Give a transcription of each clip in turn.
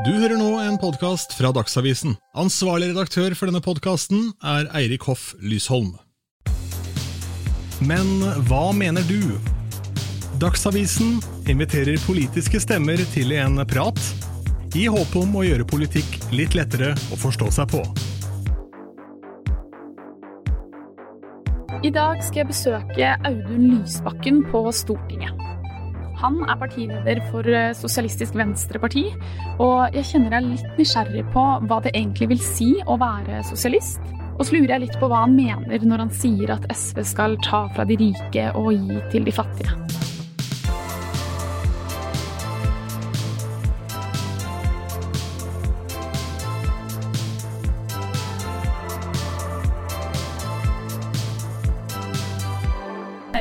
Du hører nå en podkast fra Dagsavisen. Ansvarlig redaktør for denne podkasten er Eirik Hoff Lysholm. Men hva mener du? Dagsavisen inviterer politiske stemmer til en prat, i håp om å gjøre politikk litt lettere å forstå seg på. I dag skal jeg besøke Audun Lysbakken på Stortinget. Han er partileder for eh, Sosialistisk Venstreparti, og jeg kjenner jeg litt nysgjerrig på hva det egentlig vil si å være sosialist. Og så lurer jeg litt på hva han mener når han sier at SV skal ta fra de rike og gi til de fattige.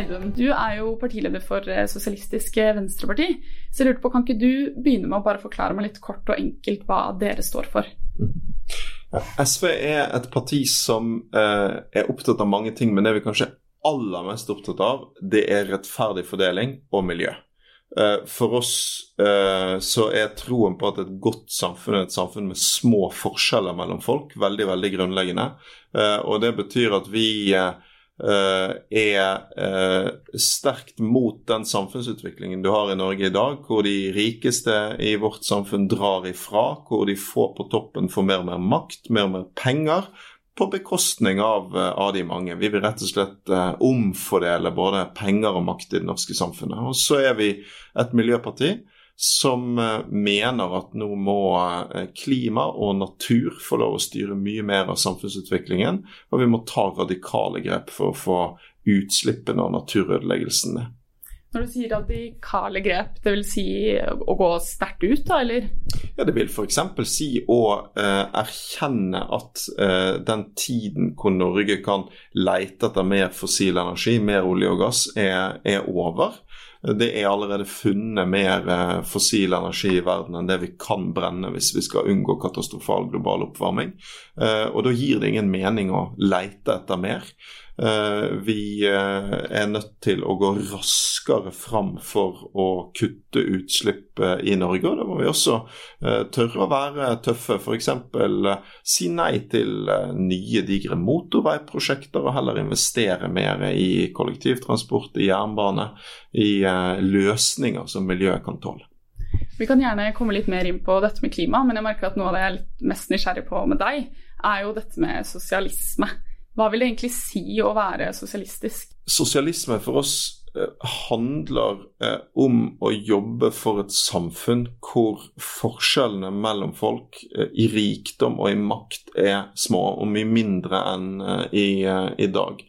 Audun, du er jo partileder for eh, Sosialistisk Venstreparti. Så jeg lurte på, kan ikke du begynne med å bare forklare meg litt kort og enkelt hva dere står for? SV er et parti som eh, er opptatt av mange ting, men det vi kanskje er aller mest opptatt av, det er rettferdig fordeling og miljø. Eh, for oss eh, så er troen på at et godt samfunn er et samfunn med små forskjeller mellom folk, veldig, veldig grunnleggende. Eh, og det betyr at vi eh, er uh, sterkt mot den samfunnsutviklingen du har i Norge i dag, hvor de rikeste i vårt samfunn drar ifra, hvor de få på toppen får mer og mer makt, mer og mer penger, på bekostning av, uh, av de mange. Vi vil rett og slett omfordele både penger og makt i det norske samfunnet. Og så er vi et miljøparti som mener at nå må klima og natur få lov å styre mye mer av samfunnsutviklingen, og vi må ta radikale grep for å få utslippene og naturødeleggelsen ned. Når du sier radikale grep, det vil si å gå sterkt ut, da, eller? Ja, Det vil f.eks. si å eh, erkjenne at eh, den tiden hvor Norge kan leite etter mer fossil energi, mer olje og gass, er, er over. Det er allerede funnet mer eh, fossil energi i verden enn det vi kan brenne hvis vi skal unngå katastrofal global oppvarming. Eh, og da gir det ingen mening å leite etter mer. Eh, vi er nødt til å gå raskere fram for å kutte utslipp i Norge. Og da må vi også tørre å være tøffe. F.eks. si nei til nye, digre motorveiprosjekter og heller investere mer i kollektivtransport, i jernbane, i løsninger som miljøet kan tåle. Vi kan gjerne komme litt mer inn på dette med klima, men jeg merker at noe av det jeg er mest nysgjerrig på med deg, er jo dette med sosialisme. Hva vil det egentlig si å være sosialistisk? Sosialisme for oss eh, handler eh, om å jobbe for et samfunn hvor forskjellene mellom folk eh, i rikdom og i makt er små, og mye mindre enn i, i dag.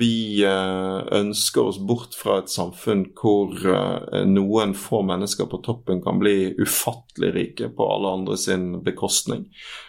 Vi ønsker oss bort fra et samfunn hvor noen få mennesker på toppen kan bli ufattelig rike på alle andre sin bekostning.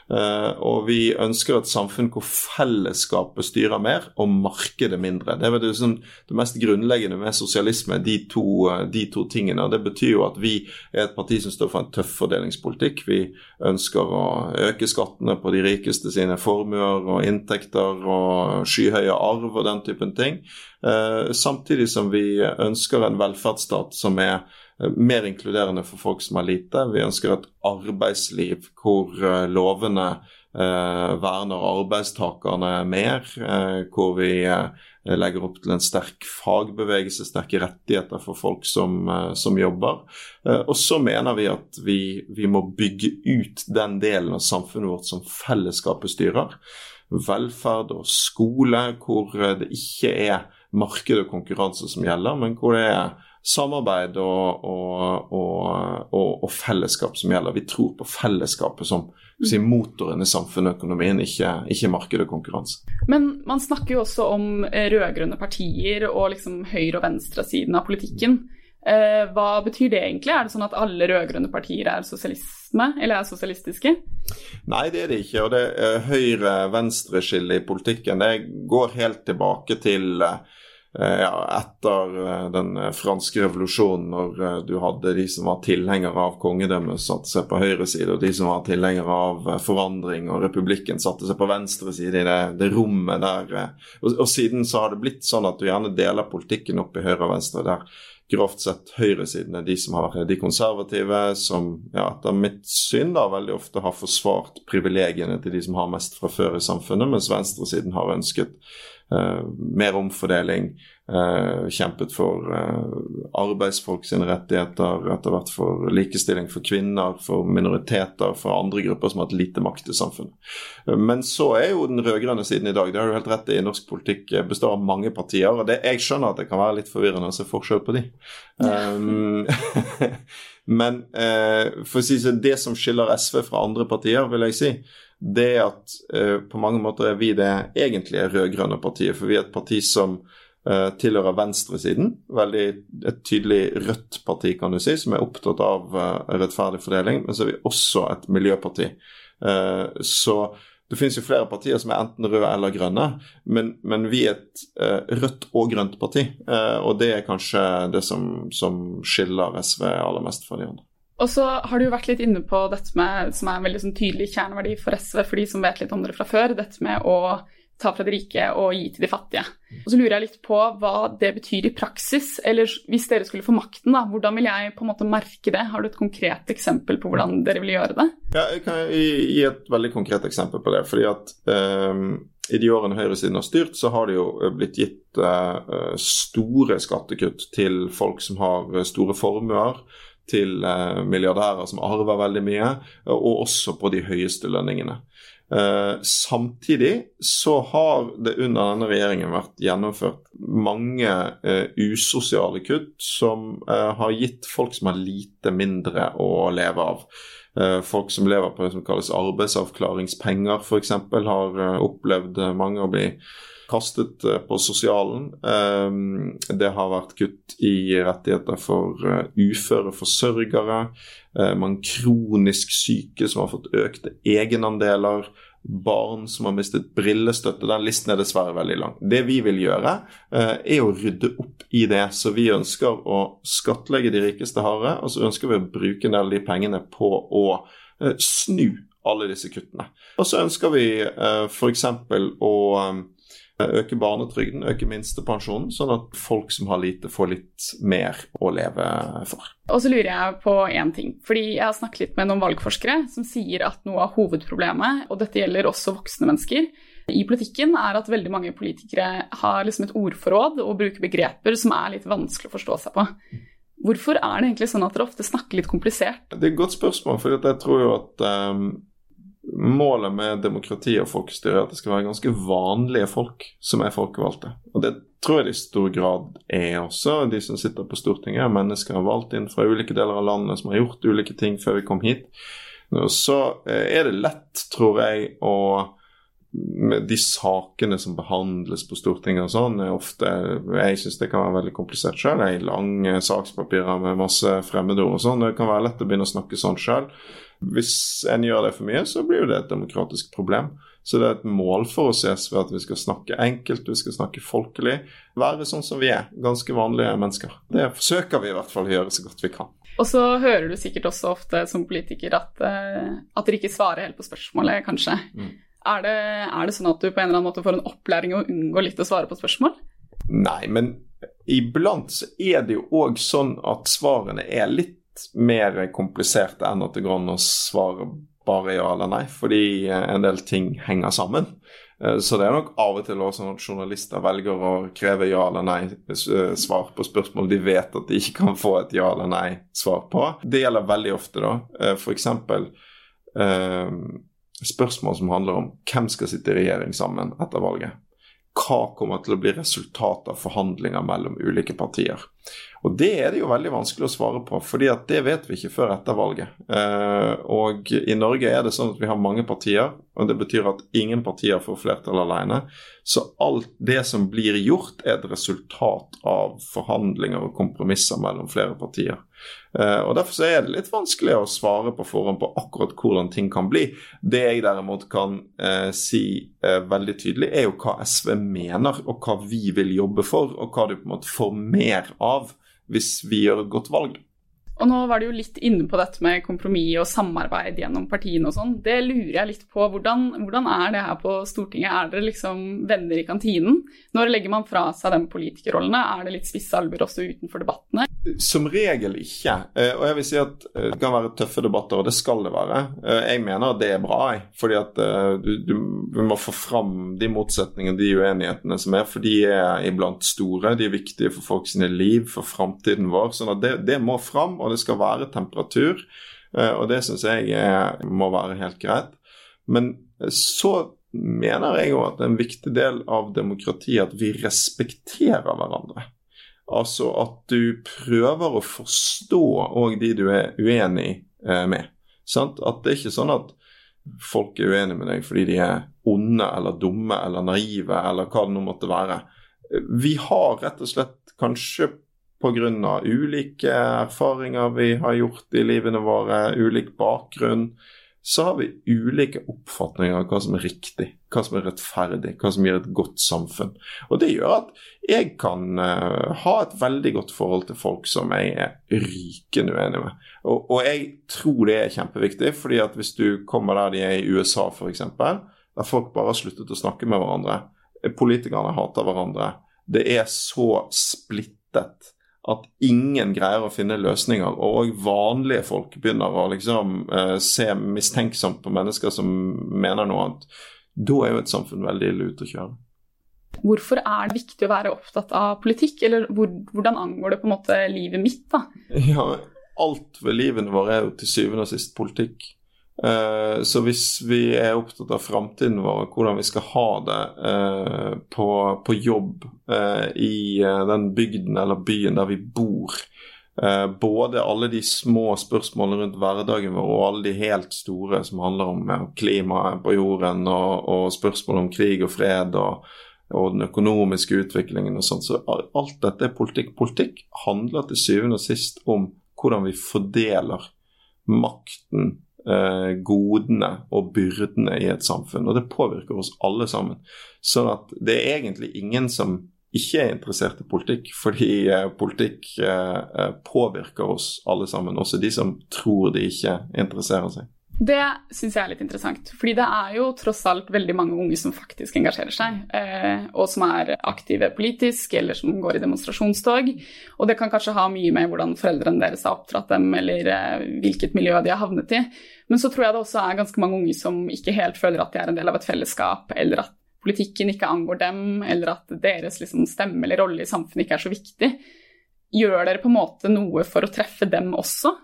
Og vi ønsker et samfunn hvor fellesskapet styrer mer og markedet mindre. Det er det, som, det mest grunnleggende med sosialisme, de to, de to tingene. Det betyr jo at vi er et parti som står for en tøff fordelingspolitikk. Vi ønsker å øke skattene på de rikeste sine formuer og inntekter og skyhøye arv og den typen ting. Eh, samtidig som vi ønsker en velferdsstat som er eh, mer inkluderende for folk som har lite. Vi ønsker et arbeidsliv hvor eh, lovene verner arbeidstakerne mer, hvor vi legger opp til en sterk fagbevegelse, sterke rettigheter for folk som, som jobber. Og så mener vi at vi, vi må bygge ut den delen av samfunnet vårt som fellesskapet styrer velferd og skole, hvor det ikke er marked og konkurranse som gjelder, men hvor det er samarbeid og, og, og, og fellesskap som gjelder. Vi tror på fellesskapet som si, motoren i samfunnet og økonomien, ikke, ikke marked og konkurranse. Men man snakker jo også om rød-grønne partier og liksom høyre- og venstresiden av politikken. Eh, hva betyr det egentlig? Er det sånn at alle rød-grønne partier er sosialisme, eller er sosialistiske? Nei, det er det ikke. Og det høyre-venstre-skillet i politikken det går helt tilbake til eh, ja, etter eh, den franske revolusjonen, når du hadde de som var tilhengere av kongedømmet, satte seg på høyre side, og de som var tilhengere av forandring og republikken, satte seg på venstre side i det, det rommet der. Og, og, siden så har det blitt sånn at du gjerne deler politikken opp i høyre og venstre. der grovt sett høyresiden er de som har vært de konservative, som ja, etter mitt syn da veldig ofte har forsvart privilegiene til de som har mest fra før i samfunnet, mens venstresiden har ønsket mer omfordeling, uh, kjempet for uh, arbeidsfolk sine rettigheter, etter hvert for likestilling for kvinner, for minoriteter, for andre grupper som har hatt lite makt i samfunnet. Men så er jo den rød-grønne siden i dag, det har du helt rett i, norsk politikk består av mange partier. og det, Jeg skjønner at det kan være litt forvirrende å se forskjell på de. Um, men uh, for å si så, det som skiller SV fra andre partier, vil jeg si, det er at uh, på mange måter er vi det egentlige rød-grønne partiet. For vi er et parti som uh, tilhører venstresiden. Veldig et tydelig rødt parti, kan du si, som er opptatt av rettferdig fordeling. Men så er vi også et miljøparti. så det finnes jo flere partier som er enten røde eller grønne, men, men vi er et uh, rødt og grønt parti. Uh, og det er kanskje det som, som, skiller SV aller mest fra de andre. Og så har du jo vært litt inne på dette med, som er en veldig sånn tydelig kjerneverdi for SV, for de som vet litt om det fra før, dette med å ta fra de rike og gi til de fattige. Og så lurer jeg litt på hva det betyr i praksis. Eller hvis dere skulle få makten, da, hvordan vil jeg på en måte merke det? Har du et konkret eksempel på hvordan dere vil gjøre det? Ja, jeg kan gi et veldig konkret eksempel på det. fordi at um, i de årene høyresiden har styrt, så har det jo blitt gitt uh, store skattekutt til folk som har store formuer til uh, milliardærer som arver veldig mye, og også på de høyeste lønningene. Eh, samtidig så har det under denne regjeringen vært gjennomført mange eh, usosiale kutt som eh, har gitt folk som har lite mindre å leve av. Eh, folk som lever på det som kalles arbeidsavklaringspenger f.eks., har eh, opplevd mange å bli kastet eh, på sosialen. Det har vært kutt i rettigheter for uføre forsørgere. Man kronisk syke som har fått økte egenandeler, barn som har mistet brillestøtte. Den listen er dessverre veldig lang. Det vi vil gjøre, eh, er å rydde opp i det. Så vi ønsker å skattlegge de rikeste hardere, og så ønsker vi å bruke en del av de pengene på å eh, snu alle disse kuttene. Og så ønsker vi f.eks. å øke barnetrygden, øke minstepensjonen, sånn at folk som har lite, får litt mer å leve for. Og så lurer jeg på én ting. fordi Jeg har snakket litt med noen valgforskere som sier at noe av hovedproblemet, og dette gjelder også voksne mennesker, i politikken er at veldig mange politikere har liksom et ordforråd og bruker begreper som er litt vanskelig å forstå seg på. Hvorfor er det egentlig sånn at dere ofte snakker litt komplisert? Det er et godt spørsmål, for jeg tror jo at um, målet med demokrati og folkestyre er at det skal være ganske vanlige folk som er folkevalgte. Og det tror jeg det i stor grad er også. De som sitter på Stortinget, er mennesker valgt inn fra ulike deler av landet som har gjort ulike ting før vi kom hit. Så eh, er det lett, tror jeg, å de sakene som behandles på Stortinget og sånn, er ofte Jeg syns det kan være veldig komplisert sjøl. Lange sakspapirer med masse fremmedord og sånn. Det kan være lett å begynne å snakke sånn sjøl. Hvis en gjør det for mye, så blir jo det et demokratisk problem. Så det er et mål for oss i SV at vi skal snakke enkelt, vi skal snakke folkelig. Være sånn som vi er, ganske vanlige mennesker. Det forsøker vi i hvert fall å gjøre så godt vi kan. Og så hører du sikkert også ofte som politiker at, uh, at dere ikke svarer helt på spørsmålet, kanskje. Mm. Er, det, er det sånn at du på en eller annen måte får en opplæring å unngå litt å svare på spørsmål? Nei, men iblant så er det jo òg sånn at svarene er litt mer kompliserte enn at det går an å svare bare ja eller nei, fordi eh, en del ting henger sammen. Eh, så det er nok av og til også sånn at journalister velger å kreve ja eller nei-svar eh, på spørsmål de vet at de ikke kan få et ja eller nei-svar på. Det gjelder veldig ofte, da. F.eks. spørsmål som handler om hvem skal sitte i regjering sammen etter valget. Hva kommer til å bli resultatet av forhandlinger mellom ulike partier? Og Det er det jo veldig vanskelig å svare på, fordi at det vet vi ikke før etter valget. Eh, og I Norge er det sånn at vi har mange partier, og det betyr at ingen partier får flertall alene. Så alt det som blir gjort, er et resultat av forhandlinger og kompromisser mellom flere partier. Eh, og Derfor er det litt vanskelig å svare på forhånd på akkurat hvordan ting kan bli. Det jeg derimot kan eh, si eh, veldig tydelig, er jo hva SV mener, og hva vi vil jobbe for, og hva du på en måte får mer av hvis vi gjør et godt valg. Og nå var du jo litt inne på dette med kompromiss og samarbeid gjennom partiene og sånn. Det lurer jeg litt på. Hvordan, hvordan, er det her på Stortinget? Er dere liksom venner i kantinen? Når legger man fra seg den politikerrollene? Er det litt spisse albuer også utenfor debattene? Som regel ikke. Eh, og jeg vil si at eh, det kan være tøffe debatter, og det skal det være. Eh, jeg mener at det er bra. Fordi at du, du, må få fram de motsetningene, de uenighetene som er. For de er iblant store. De er viktige for folk sine liv, for framtiden vår. sånn at det, det, må fram, og det skal være temperatur. Og det syns jeg er, må være helt greit. Men så mener jeg òg at en viktig del av demokratiet at vi respekterer hverandre. Altså at du prøver å forstå òg de du er uenig eh, med. Sant? At det er ikke sånn at folk er uenige med deg fordi de er onde eller dumme eller naive eller hva det nå måtte være. Vi har rett og slett kanskje pga. ulike erfaringer vi har gjort i livene våre, ulik bakgrunn, så har vi ulike oppfatninger av hva som er riktig, hva som er rettferdig, hva som gir et godt samfunn. Og Det gjør at jeg kan uh, ha et veldig godt forhold til folk som jeg er rykende uenig med. Og, og, jeg tror det er kjempeviktig, fordi at hvis du kommer der de er i USA f.eks., der folk bare har sluttet å snakke med hverandre, politikerne hater hverandre, det er så splittet at ingen greier å finne løsninger, og vanlige folk begynner å liksom uh, se mistenksomt på mennesker som mener noe annet, da er jo et samfunn veldig ille ute å kjøre. Hvorfor er det viktig å være opptatt av politikk, eller hvor, hvordan angår det på en måte livet mitt? da? Ja, Alt ved livene våre er jo til syvende og sist politikk. Eh, så hvis vi er opptatt av framtiden vår, hvordan vi skal ha det uh, på, på, jobb uh, i den bygden eller byen der vi bor, både alle de små spørsmålene rundt hverdagen vår og alle de helt store som handler om klimaet på jorden og, og spørsmål om krig og fred og, og den økonomiske utviklingen og sånn. Så alt dette er politikk. Politikk handler til syvende og sist om hvordan vi fordeler makten eh, godene og byrdene i et samfunn. Og det påvirker oss alle sammen. Sånn at det er egentlig ingen som ikke er interessert i politikk, fordi eh, politikk eh, eh påvirker oss alle sammen. Også de som tror de ikke interesserer seg. Det syns jeg er litt interessant. Fordi det er jo tross alt veldig mange unge som faktisk engasjerer seg, eh, og som er aktive politisk, eller som går i demonstrasjonstog. Og det kan kanskje ha mye med hvordan foreldrene deres har oppdratt dem, eller eh, hvilket miljø de har havnet i. Men så tror jeg det også er ganske mange unge som ikke helt føler at de er en del av et fellesskap, eller at politikken ikke angår dem, eller at deres liksom, stemme eller rolle i samfunnet ikke er så viktig. Gjør dere på en måte noe for å treffe dem også?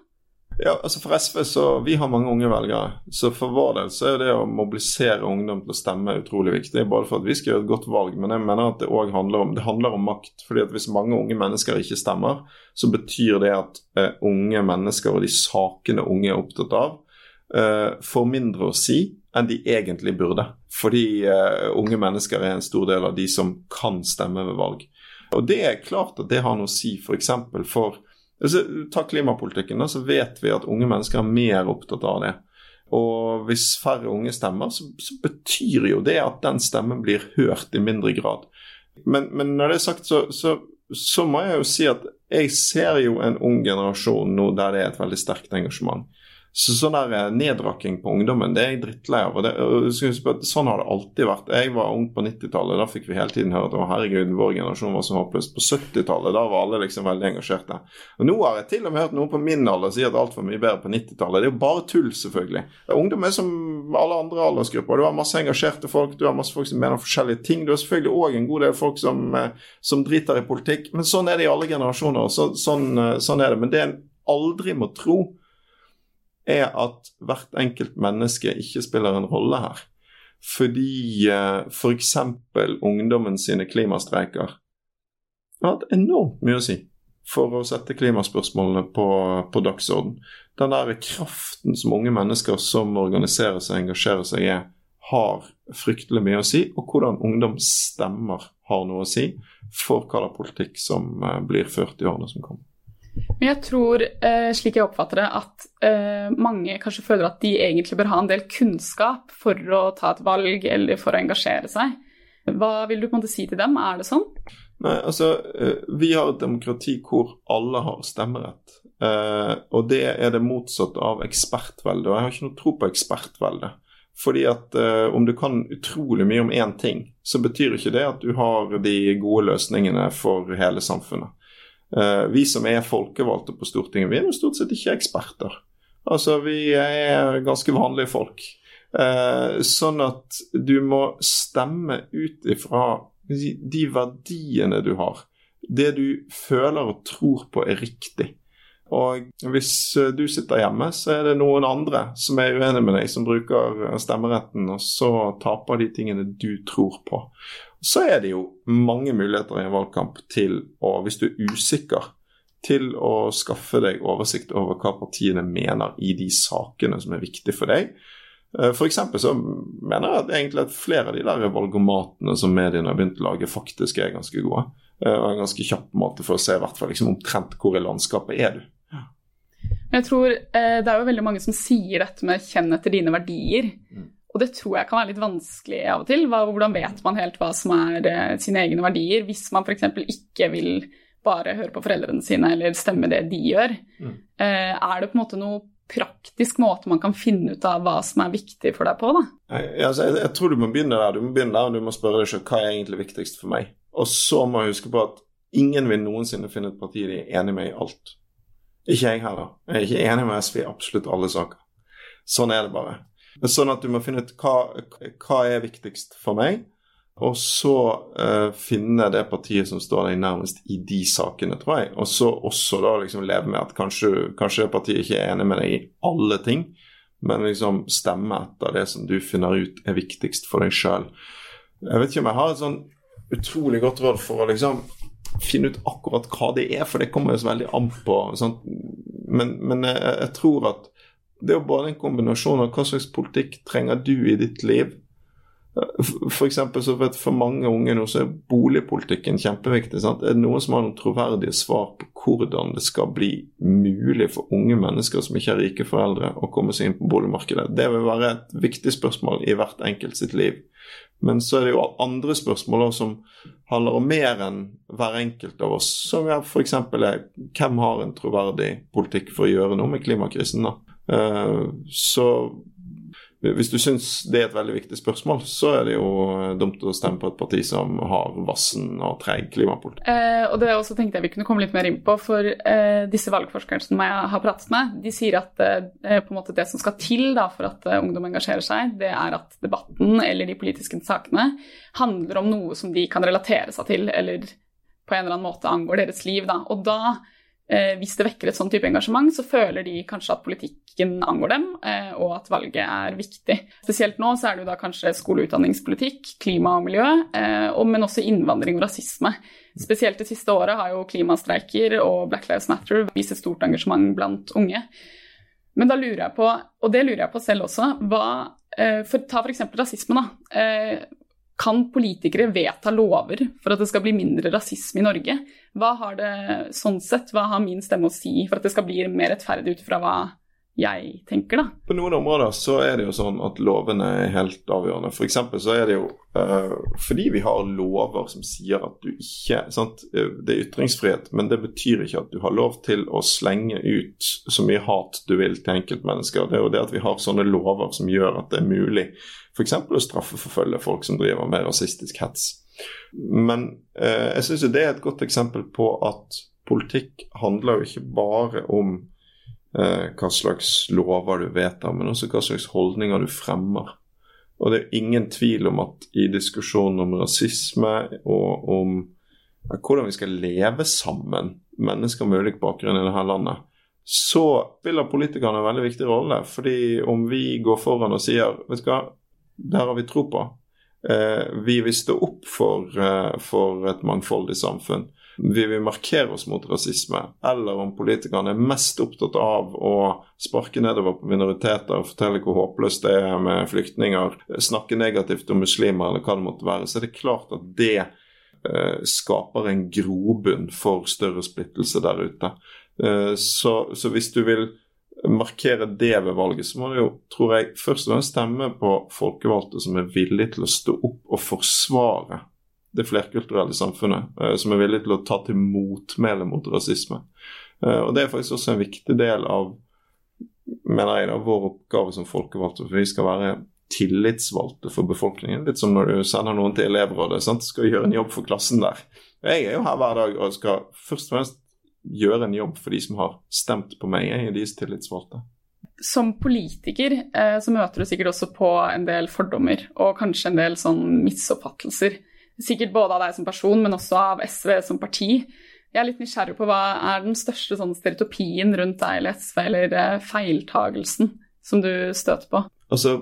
Ja, altså For SV så vi har mange unge velgere. Så for vår del så er det å mobilisere ungdom til å stemme utrolig viktig. Både for at vi skal gjøre et godt valg, men jeg mener at det òg handler om det handler om makt. fordi at Hvis mange unge mennesker ikke stemmer, så betyr det at eh, unge mennesker og de sakene unge er opptatt av, eh, får mindre å si enn de egentlig burde. Fordi eh, unge mennesker er en stor del av de som kan stemme ved valg. Og det er klart at det har noe å si f.eks. for, for Altså, ta klimapolitikken, da, så vet vi at unge mennesker er mer opptatt av det. Og hvis færre unge stemmer, så, så betyr jo det at den stemmen blir hørt i mindre grad. Men, men når det er sagt, så, så, så, må jeg jo si at jeg ser jo en ung generasjon nå der det er et veldig sterkt engasjement. Så sånn der eh, nedrakking på ungdommen, det er jeg drittlei av. og, det, og Sånn har det alltid vært. Jeg var ung på 90-tallet, da fikk vi hele tiden høre at å herregud, vår generasjon var så håpløs. På 70-tallet, da var alle liksom veldig engasjerte. Og Nå har jeg til og med hørt noen på min alder si at alt var mye bedre på 90-tallet. Det er jo bare tull, selvfølgelig. Ungdom er som alle andre aldersgrupper. Du har masse engasjerte folk, du har masse folk som mener forskjellige ting. Du har selvfølgelig òg en god del folk som, eh, som, driter i politikk. Men sånn er det i alle generasjoner. Så, sånn, eh, sånn er det. Men det en aldri må tro er at hvert enkelt menneske ikke spiller en rolle her. Fordi f.eks. Eh, for ungdommen sine klimastreiker har hatt enormt mye å si for å sette klimaspørsmålene på, på dagsorden. Den der kraften som unge mennesker som organiserer seg og engasjerer seg i, har fryktelig mye å si. Og hvordan ungdom stemmer har noe å si for hva slags politikk som eh, blir ført i årene som kommer. Men jeg tror, eh, slik jeg oppfatter det, at eh, mange kanskje føler at de egentlig bør ha en del kunnskap for å ta et valg eller for å engasjere seg. Hva vil du på en måte si til dem, er det sånn? Nei, altså, eh, Vi har et demokrati hvor alle har stemmerett. og det er det motsatte av ekspertvelde. Og jeg har ikke noe tro på ekspertvelde. Fordi at om du kan utrolig mye om én ting, så betyr ikke det at du har de gode løsningene for hele samfunnet. Uh, vi som er folkevalgte på Stortinget, vi er jo stort sett ikke eksperter. Altså, vi er ganske vanlige folk. Uh, sånn at du må stemme ut ifra de verdiene du har. Det du føler og tror på er riktig. Og hvis eh, du sitter hjemme, så er det noen andre som er uenig med deg, som bruker eh, stemmeretten, og så taper de tingene du tror på. Så er det jo mange muligheter i en valgkamp til å, hvis du er usikker, til å skaffe deg oversikt over hva partiene mener i de sakene som er viktige for deg. Eh, F.eks. så mener jeg at egentlig at flere av de der valgomatene som mediene har begynt å lage, faktisk er ganske gode. Og en ganske kjapp måte for å se hvert liksom omtrent hvor i landskapet er du. Jeg tror eh, Det er jo veldig mange som sier dette med 'kjenn etter dine verdier'. Mm. Og det tror jeg kan være litt vanskelig av og til. Hvordan vet man helt hva som er eh, sine egne verdier, hvis man f.eks. ikke vil bare høre på foreldrene sine eller stemme det de gjør? Mm. Eh, er det på en måte noe praktisk måte man kan finne ut av hva som er viktig for deg på? da? Jeg, altså, jeg, jeg tror du må begynne der. Du må begynne der og du må spørre deg selv hva er egentlig viktigst for meg. Og så må jeg huske på at ingen vil noensinne finne et parti de er enig med i alt. Ikke jeg heller. Jeg er ikke enig med SV i absolutt alle saker. Sånn er det bare. Sånn at du må finne ut hva, hva er viktigst for meg, og så uh, finne det partiet som står deg nærmest i de sakene, tror jeg. Og så også da liksom leve med at kanskje, kanskje partiet ikke er enig med deg i alle ting, men liksom stemme etter det som du finner ut er viktigst for deg sjøl. Jeg vet ikke om jeg har et sånn utrolig godt råd for å liksom finne ut akkurat hva det er, for det kommer jo så veldig an på. Men, men jeg, jeg, tror at det er jo bare en kombinasjon av hva slags politikk trenger du i ditt liv. For eksempel så vet For mange unge nå så er boligpolitikken kjempeviktig. Sant? Er det noen som har noen troverdige svar på hvordan det skal bli mulig for unge mennesker som ikke har rike foreldre, å komme seg inn på boligmarkedet? Det vil være et viktig spørsmål i hvert enkelt sitt liv. Men så er det jo andre spørsmål som handler om mer enn hver enkelt av oss. Som f.eks. er hvem har en troverdig politikk for å gjøre noe med klimakrisen? da? Eh, så hvis du syns det er et veldig viktig spørsmål, så er det jo eh, dumt å stemme på et parti som har vassen og treig klimapolitikk. Eh, og det også tenkte jeg vi kunne komme litt mer inn på, for eh, disse valgforskerne som jeg har pratet med, de sier at eh, på en måte det som skal til da, for at uh, ungdom engasjerer seg, det er at debatten eller de politiske sakene handler om noe som de kan relatere seg til, eller på en eller annen måte angår deres liv. Da. Og da eh, hvis det vekker et sånn type engasjement, så føler de kanskje at politikken angår dem, eh, og at valget er viktig. Spesielt nå så er det jo da kanskje skole- og utdanningspolitikk, klima og miljø, eh, men også innvandring og rasisme. Spesielt det siste året har jo klimastreiker og Black Lives Matter vist et stort engasjement blant unge. Men da lurer jeg på, og det lurer jeg på selv også, hva eh, for, Ta f.eks. rasisme. da. Kan politikere vedta lover for at det skal bli mindre rasisme i Norge? Hva har det sånn sett, hva har min stemme å si for at det skal bli mer rettferdig ut fra hva jeg tenker, da? På noen områder så er det jo sånn at lovene er helt avgjørende. F.eks. så er det jo uh, fordi vi har lover som sier at du ikke sant? Det er ytringsfrihet, men det betyr ikke at du har lov til å slenge ut så mye hat du vil til enkeltmennesker. Det er jo det at vi har sånne lover som gjør at det er mulig f.eks. å straffeforfølge folk som driver med rasistisk hets. Men uh, jeg syns jo det er et godt eksempel på at politikk handler jo ikke bare om eh, hva slags lover du vedtar, men også hva slags holdninger du fremmer. Og det er ingen tvil om at i diskusjonen om rasisme og om hvordan vi skal leve sammen, mennesker med ulik bakgrunn i dette landet, så spiller politikerne en veldig viktig rolle. fordi om vi går foran og sier vet du hva, det her har vi tro på. Eh, vi vil stå opp for, eh, for et mangfoldig samfunn vi vil markere oss mot rasisme, eller om politikerne er mest opptatt av å sparke nedover på minoriteter, og fortelle hvor håpløst det er med flyktninger, snakke negativt om muslimer eller hva det måtte være, så er det klart at det eh, skaper en grobunn for større splittelse der ute. Eh, så, så hvis du vil markere det ved valget, så må du jo, tror jeg, først og fremst stemme på folkevalgte som er villige til å stå opp og forsvare det flerkulturelle samfunnet, eh, som er villig til å ta til motmæle mot rasisme. Eh, og Det er faktisk også en viktig del av mener jeg da, vår oppgave som folkevalgte. for Vi skal være tillitsvalgte for befolkningen. Litt som når du sender noen til elevrådet. Sant? Skal gjøre en jobb for klassen der. Jeg er jo her hver dag og skal først og fremst gjøre en jobb for de som har stemt på meg, jeg er deres tillitsvalgte. Som politiker eh, så møter du sikkert også på en del fordommer og kanskje en del sånn misoppfattelser. Sikkert både av deg som person, men også av SV som parti. Jeg er litt nysgjerrig på hva er den største sånn stereotypien rundt deg eller SV, eller eh, feiltagelsen som du støter på? Altså,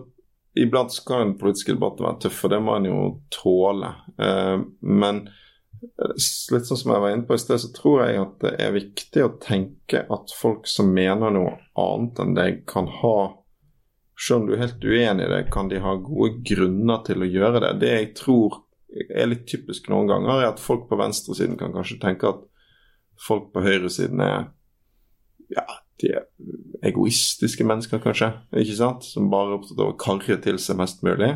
Iblant skal en politisk debatt være tøff, og det må en jo tåle. Eh, men litt sånn som jeg var inne på i sted, så tror jeg at det er viktig å tenke at folk som mener noe annet enn deg, kan ha Selv om du er helt uenig i det, kan de ha gode grunner til å gjøre det. Det jeg tror er litt typisk noen ganger, er at folk på venstresiden kan kanskje tenke at folk på høyresiden er ja, de er egoistiske mennesker, kanskje, ikke sant? som bare er opptatt av å karre til seg mest mulig.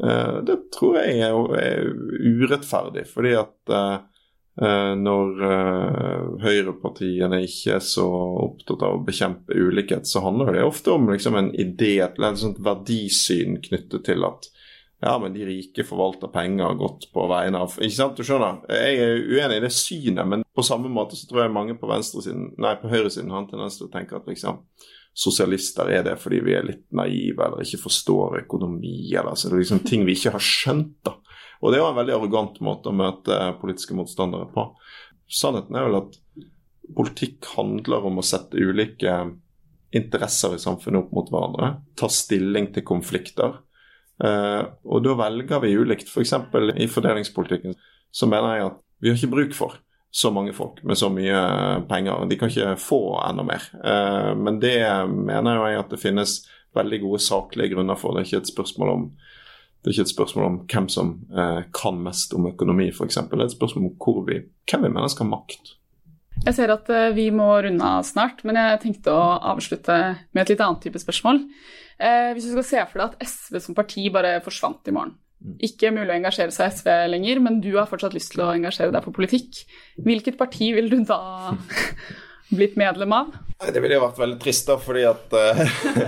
Eh, det tror jeg er, urettferdig, fordi at eh, eh, når høyrepartiene ikke er så opptatt av å bekjempe ulikhet, så handler det ofte om liksom en idé, et sånt verdisyn knyttet til at ja, men de rike forvalter penger godt på vegne av Ikke sant, du skjønner? Jeg er uenig i det synet, men på samme måte så tror jeg mange på venstresiden, nei, på høyresiden har en tendens til å tenke at liksom sosialister er det fordi vi er litt naive eller ikke forstår økonomi. eller så det er liksom ting vi ikke har skjønt. da. Og Det er jo en veldig arrogant måte å møte politiske motstandere på. Sannheten er vel at politikk handler om å sette ulike interesser i samfunnet opp mot hverandre. Ta stilling til konflikter. Eh, og da velger vi ulikt. F.eks. For i fordelingspolitikken så mener jeg at vi har ikke bruk for så mange folk med så mye penger. De kan ikke få enda mer. Eh, men det mener jeg at det finnes veldig gode saklige grunner for. Det er ikke et spørsmål om, det er ikke et spørsmål om hvem som eh, kan mest om økonomi, f.eks. Det er et spørsmål om vi, hvem vi mener skal ha makt. Jeg ser at eh, vi må runde av snart, men jeg tenkte å avslutte med et litt annet type spørsmål. Hvis du skal se for deg at SV som parti bare forsvant i morgen, Mm. Ikke mulig å engasjere seg i SV lenger, men du har fortsatt lyst til å engasjere deg for politikk. Hvilket parti vil du da blitt medlem av? Det ville jo vært veldig trist, da, fordi at uh,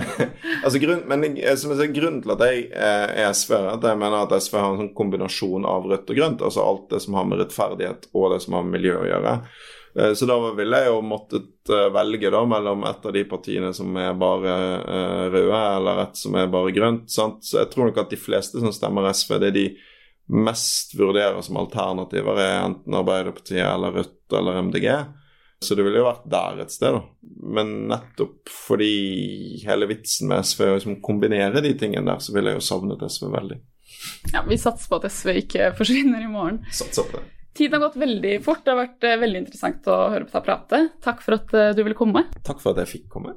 altså grunn, men som jeg sier, Grunnen til at jeg uh, er SV, er at jeg mener at SV har en sånn kombinasjon av rødt og grønt. Altså alt det som har med rettferdighet og det som har med miljø å gjøre. Eh, så da ville jeg jo måttet eh, velge da mellom et av de partiene som er bare eh, røde, eller et som er bare grønt. Sant? Så jeg tror nok at de fleste som stemmer SV, det er de mest vurderer som alternativer, er enten Arbeiderpartiet eller Rødt eller MDG. Så det ville jo vært der et sted, da. Men nettopp fordi hele vitsen med SV er å liksom kombinere de tingene der, så ville jeg jo savnet SV veldig. Ja, Vi satser på at SV ikke forsvinner i morgen. Satser på det. Tiden har gått veldig fort. Det har vært eh, veldig interessant å høre på deg prate. Takk for at eh, du ville komme. Takk for at jeg fikk komme.